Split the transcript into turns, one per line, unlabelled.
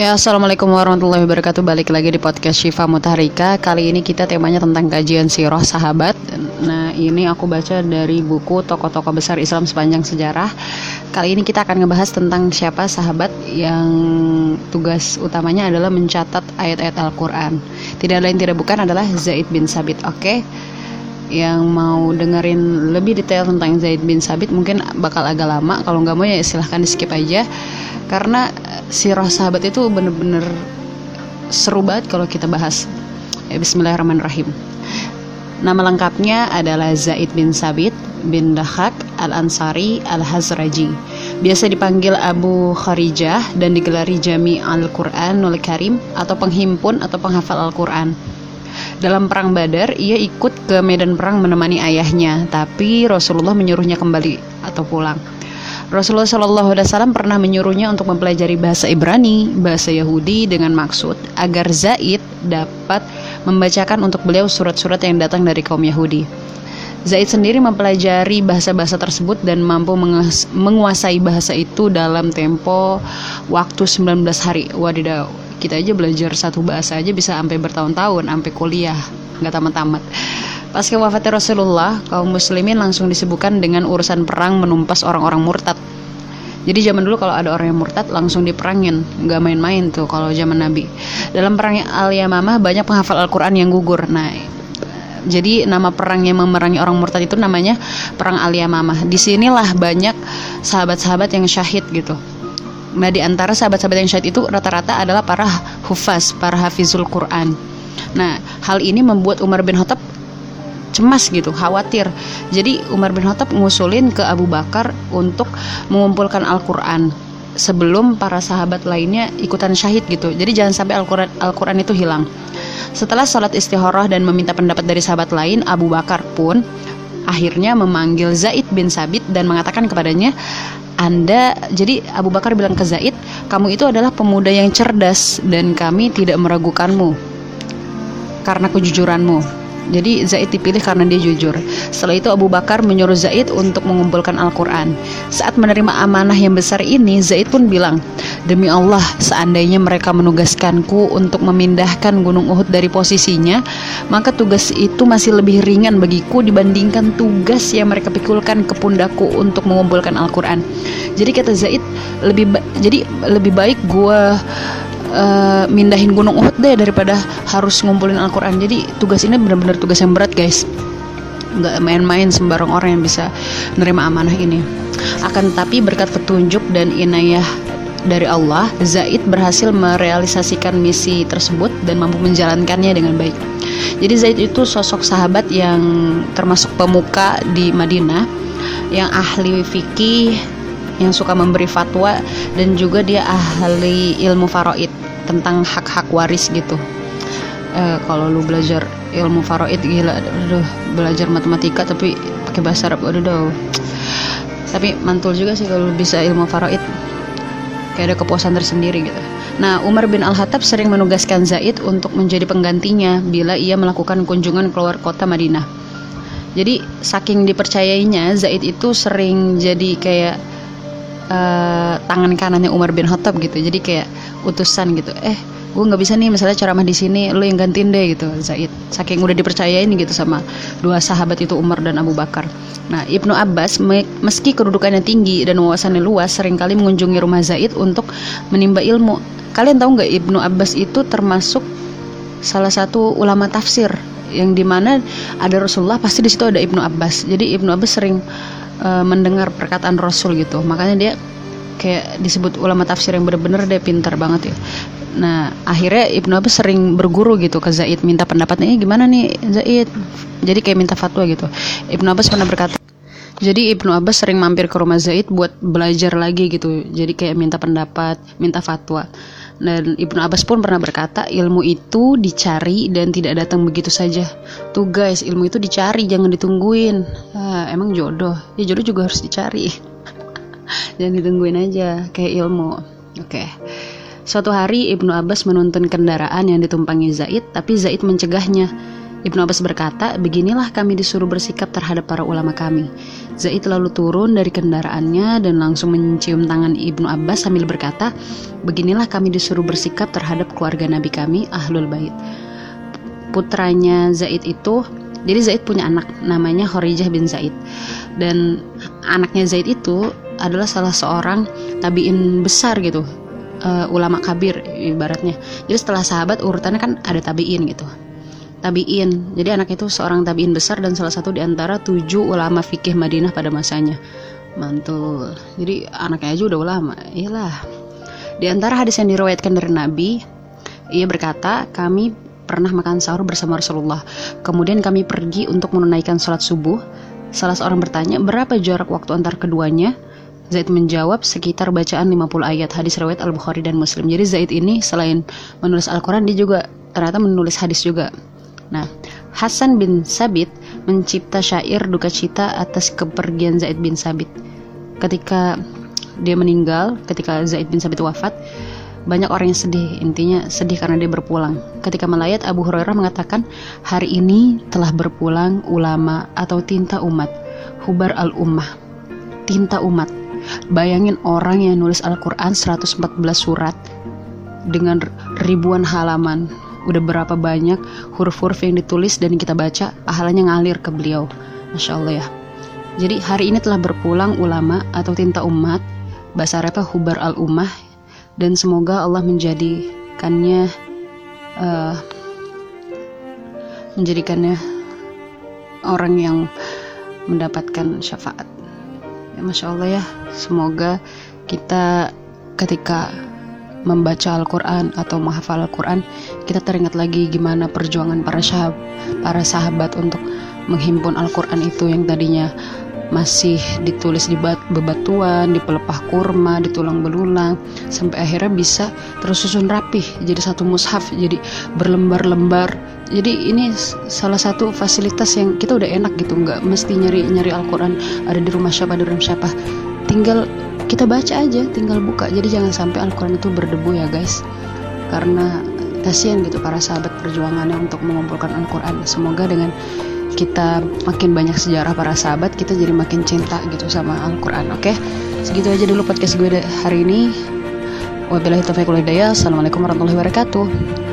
Ya, Assalamualaikum warahmatullahi wabarakatuh. Balik lagi di podcast Syifa Mutaharika Kali ini kita temanya tentang kajian sirah sahabat. Nah, ini aku baca dari buku Tokoh-tokoh besar Islam sepanjang sejarah. Kali ini kita akan ngebahas tentang siapa sahabat Yang tugas utamanya adalah mencatat ayat-ayat Al-Quran. Tidak lain tidak bukan adalah Zaid bin Sabit Oke? Yang mau dengerin lebih detail tentang Zaid bin Sabit mungkin bakal agak lama. Kalau nggak mau ya silahkan di skip aja. Karena sirah sahabat itu bener-bener seru banget kalau kita bahas. Ya, Bismillahirrahmanirrahim. Nama lengkapnya adalah Zaid bin Sabit bin Dahak al-Ansari al-Hazraji. Biasa dipanggil Abu Kharijah dan digelari Jami al-Quran Nul Karim atau penghimpun atau penghafal Al-Quran. Dalam perang Badar, ia ikut ke medan perang menemani ayahnya, tapi Rasulullah menyuruhnya kembali atau pulang. Rasulullah Shallallahu Alaihi Wasallam pernah menyuruhnya untuk mempelajari bahasa Ibrani, bahasa Yahudi dengan maksud agar Zaid dapat membacakan untuk beliau surat-surat yang datang dari kaum Yahudi. Zaid sendiri mempelajari bahasa-bahasa tersebut dan mampu menguasai bahasa itu dalam tempo waktu 19 hari. Wadidaw, kita aja belajar satu bahasa aja bisa sampai bertahun-tahun, sampai kuliah, nggak tamat-tamat. Pasca wafatnya Rasulullah, kaum muslimin langsung disibukkan dengan urusan perang menumpas orang-orang murtad. Jadi zaman dulu kalau ada orang yang murtad langsung diperangin, nggak main-main tuh kalau zaman Nabi. Dalam perang Al-Yamamah banyak penghafal Al-Quran yang gugur. Nah, jadi nama perang yang memerangi orang murtad itu namanya perang Al-Yamamah. Di sinilah banyak sahabat-sahabat yang syahid gitu. Nah, di antara sahabat-sahabat yang syahid itu rata-rata adalah para hufaz, para hafizul Quran. Nah, hal ini membuat Umar bin Khattab cemas gitu, khawatir. Jadi Umar bin Khattab ngusulin ke Abu Bakar untuk mengumpulkan Al-Qur'an sebelum para sahabat lainnya ikutan syahid gitu. Jadi jangan sampai Al-Qur'an Al-Qur'an itu hilang. Setelah sholat istikharah dan meminta pendapat dari sahabat lain, Abu Bakar pun akhirnya memanggil Zaid bin Sabit dan mengatakan kepadanya, anda jadi Abu Bakar bilang ke Zaid, kamu itu adalah pemuda yang cerdas dan kami tidak meragukanmu karena kejujuranmu. Jadi Zaid dipilih karena dia jujur. Setelah itu Abu Bakar menyuruh Zaid untuk mengumpulkan Al-Quran. Saat menerima amanah yang besar ini, Zaid pun bilang, Demi Allah, seandainya mereka menugaskanku untuk memindahkan Gunung Uhud dari posisinya, maka tugas itu masih lebih ringan bagiku dibandingkan tugas yang mereka pikulkan ke pundakku untuk mengumpulkan Al-Quran. Jadi kata Zaid, lebih jadi lebih baik gue uh, mindahin gunung Uhud deh daripada harus ngumpulin Al-Quran. Jadi tugas ini benar-benar tugas yang berat guys. Nggak main-main sembarang orang yang bisa menerima amanah ini. Akan tetapi berkat petunjuk dan inayah dari Allah, Zaid berhasil merealisasikan misi tersebut dan mampu menjalankannya dengan baik. Jadi Zaid itu sosok sahabat yang termasuk pemuka di Madinah yang ahli fikih, yang suka memberi fatwa dan juga dia ahli ilmu faraid tentang hak-hak waris gitu. Eh, kalau lu belajar ilmu faraid gila aduh belajar matematika tapi pakai bahasa Arab aduh dah tapi mantul juga sih kalau bisa ilmu faraid kayak ada kepuasan tersendiri gitu. Nah, Umar bin Al-Hattab sering menugaskan Zaid untuk menjadi penggantinya bila ia melakukan kunjungan keluar kota Madinah. Jadi, saking dipercayainya, Zaid itu sering jadi kayak uh, tangan kanannya Umar bin Khattab gitu. Jadi kayak utusan gitu. Eh gue nggak bisa nih misalnya ceramah di sini lo yang gantiin deh gitu Zaid. Saking udah dipercayain gitu sama dua sahabat itu Umar dan Abu Bakar. Nah Ibnu Abbas meski kedudukannya tinggi dan wawasannya luas sering kali mengunjungi rumah Zaid untuk menimba ilmu. Kalian tahu nggak Ibnu Abbas itu termasuk salah satu ulama tafsir yang di mana ada Rasulullah pasti di situ ada Ibnu Abbas. Jadi Ibnu Abbas sering uh, mendengar perkataan Rasul gitu. Makanya dia kayak disebut ulama tafsir yang bener-bener dia pintar banget ya. Nah akhirnya Ibnu Abbas sering berguru gitu ke Zaid minta pendapatnya eh, gimana nih Zaid? Jadi kayak minta fatwa gitu. Ibnu Abbas pernah berkata jadi Ibnu Abbas sering mampir ke rumah Zaid buat belajar lagi gitu. Jadi kayak minta pendapat minta fatwa dan Ibnu Abbas pun pernah berkata ilmu itu dicari dan tidak datang begitu saja. Tuh guys ilmu itu dicari jangan ditungguin. Ah, emang jodoh. Ya jodoh juga harus dicari. Jangan ditungguin aja kayak ilmu. Oke. Okay. Suatu hari Ibnu Abbas menuntun kendaraan yang ditumpangi Zaid, tapi Zaid mencegahnya. Ibnu Abbas berkata, beginilah kami disuruh bersikap terhadap para ulama kami. Zaid lalu turun dari kendaraannya dan langsung mencium tangan Ibnu Abbas sambil berkata, beginilah kami disuruh bersikap terhadap keluarga Nabi kami, Ahlul Bait. Putranya Zaid itu, jadi Zaid punya anak namanya Khorijah bin Zaid. Dan anaknya Zaid itu adalah salah seorang tabiin besar gitu, uh, ulama kabir ibaratnya. Jadi setelah sahabat urutannya kan ada tabiin gitu tabiin. Jadi anak itu seorang tabiin besar dan salah satu di antara tujuh ulama fikih Madinah pada masanya. Mantul. Jadi anaknya aja udah ulama. Iyalah. Di antara hadis yang diriwayatkan dari Nabi, ia berkata, kami pernah makan sahur bersama Rasulullah. Kemudian kami pergi untuk menunaikan sholat subuh. Salah seorang bertanya, berapa jarak waktu antar keduanya? Zaid menjawab sekitar bacaan 50 ayat hadis riwayat Al-Bukhari dan Muslim. Jadi Zaid ini selain menulis Al-Quran dia juga ternyata menulis hadis juga. Nah, Hasan bin Sabit mencipta syair duka cita atas kepergian Zaid bin Sabit. Ketika dia meninggal, ketika Zaid bin Sabit wafat, banyak orang yang sedih, intinya sedih karena dia berpulang. Ketika melayat, Abu Hurairah mengatakan, hari ini telah berpulang ulama atau tinta umat, hubar al-ummah, tinta umat. Bayangin orang yang nulis Al-Quran 114 surat dengan ribuan halaman, udah berapa banyak huruf-huruf yang ditulis dan kita baca pahalanya ngalir ke beliau. Masya Allah ya. Jadi hari ini telah berpulang ulama atau tinta umat bahasa Arabnya hubar al ummah dan semoga Allah menjadikannya uh, menjadikannya orang yang mendapatkan syafaat. Ya Masya Allah ya. Semoga kita ketika membaca Al-Quran atau menghafal Al-Quran kita teringat lagi gimana perjuangan para sahabat, para sahabat untuk menghimpun Al-Quran itu yang tadinya masih ditulis di bebatuan, di pelepah kurma, di tulang belulang, sampai akhirnya bisa tersusun rapih jadi satu mushaf, jadi berlembar-lembar. Jadi ini salah satu fasilitas yang kita udah enak gitu, nggak mesti nyari nyari Al-Quran ada di rumah siapa, di rumah siapa. Tinggal kita baca aja tinggal buka. Jadi jangan sampai Al-Quran itu berdebu ya guys. Karena kasihan gitu para sahabat perjuangannya untuk mengumpulkan Al-Quran. Semoga dengan kita makin banyak sejarah para sahabat kita jadi makin cinta gitu sama Al-Quran oke? Okay? segitu aja dulu podcast gue hari ini. Wabillahi taufiq Assalamualaikum warahmatullahi wabarakatuh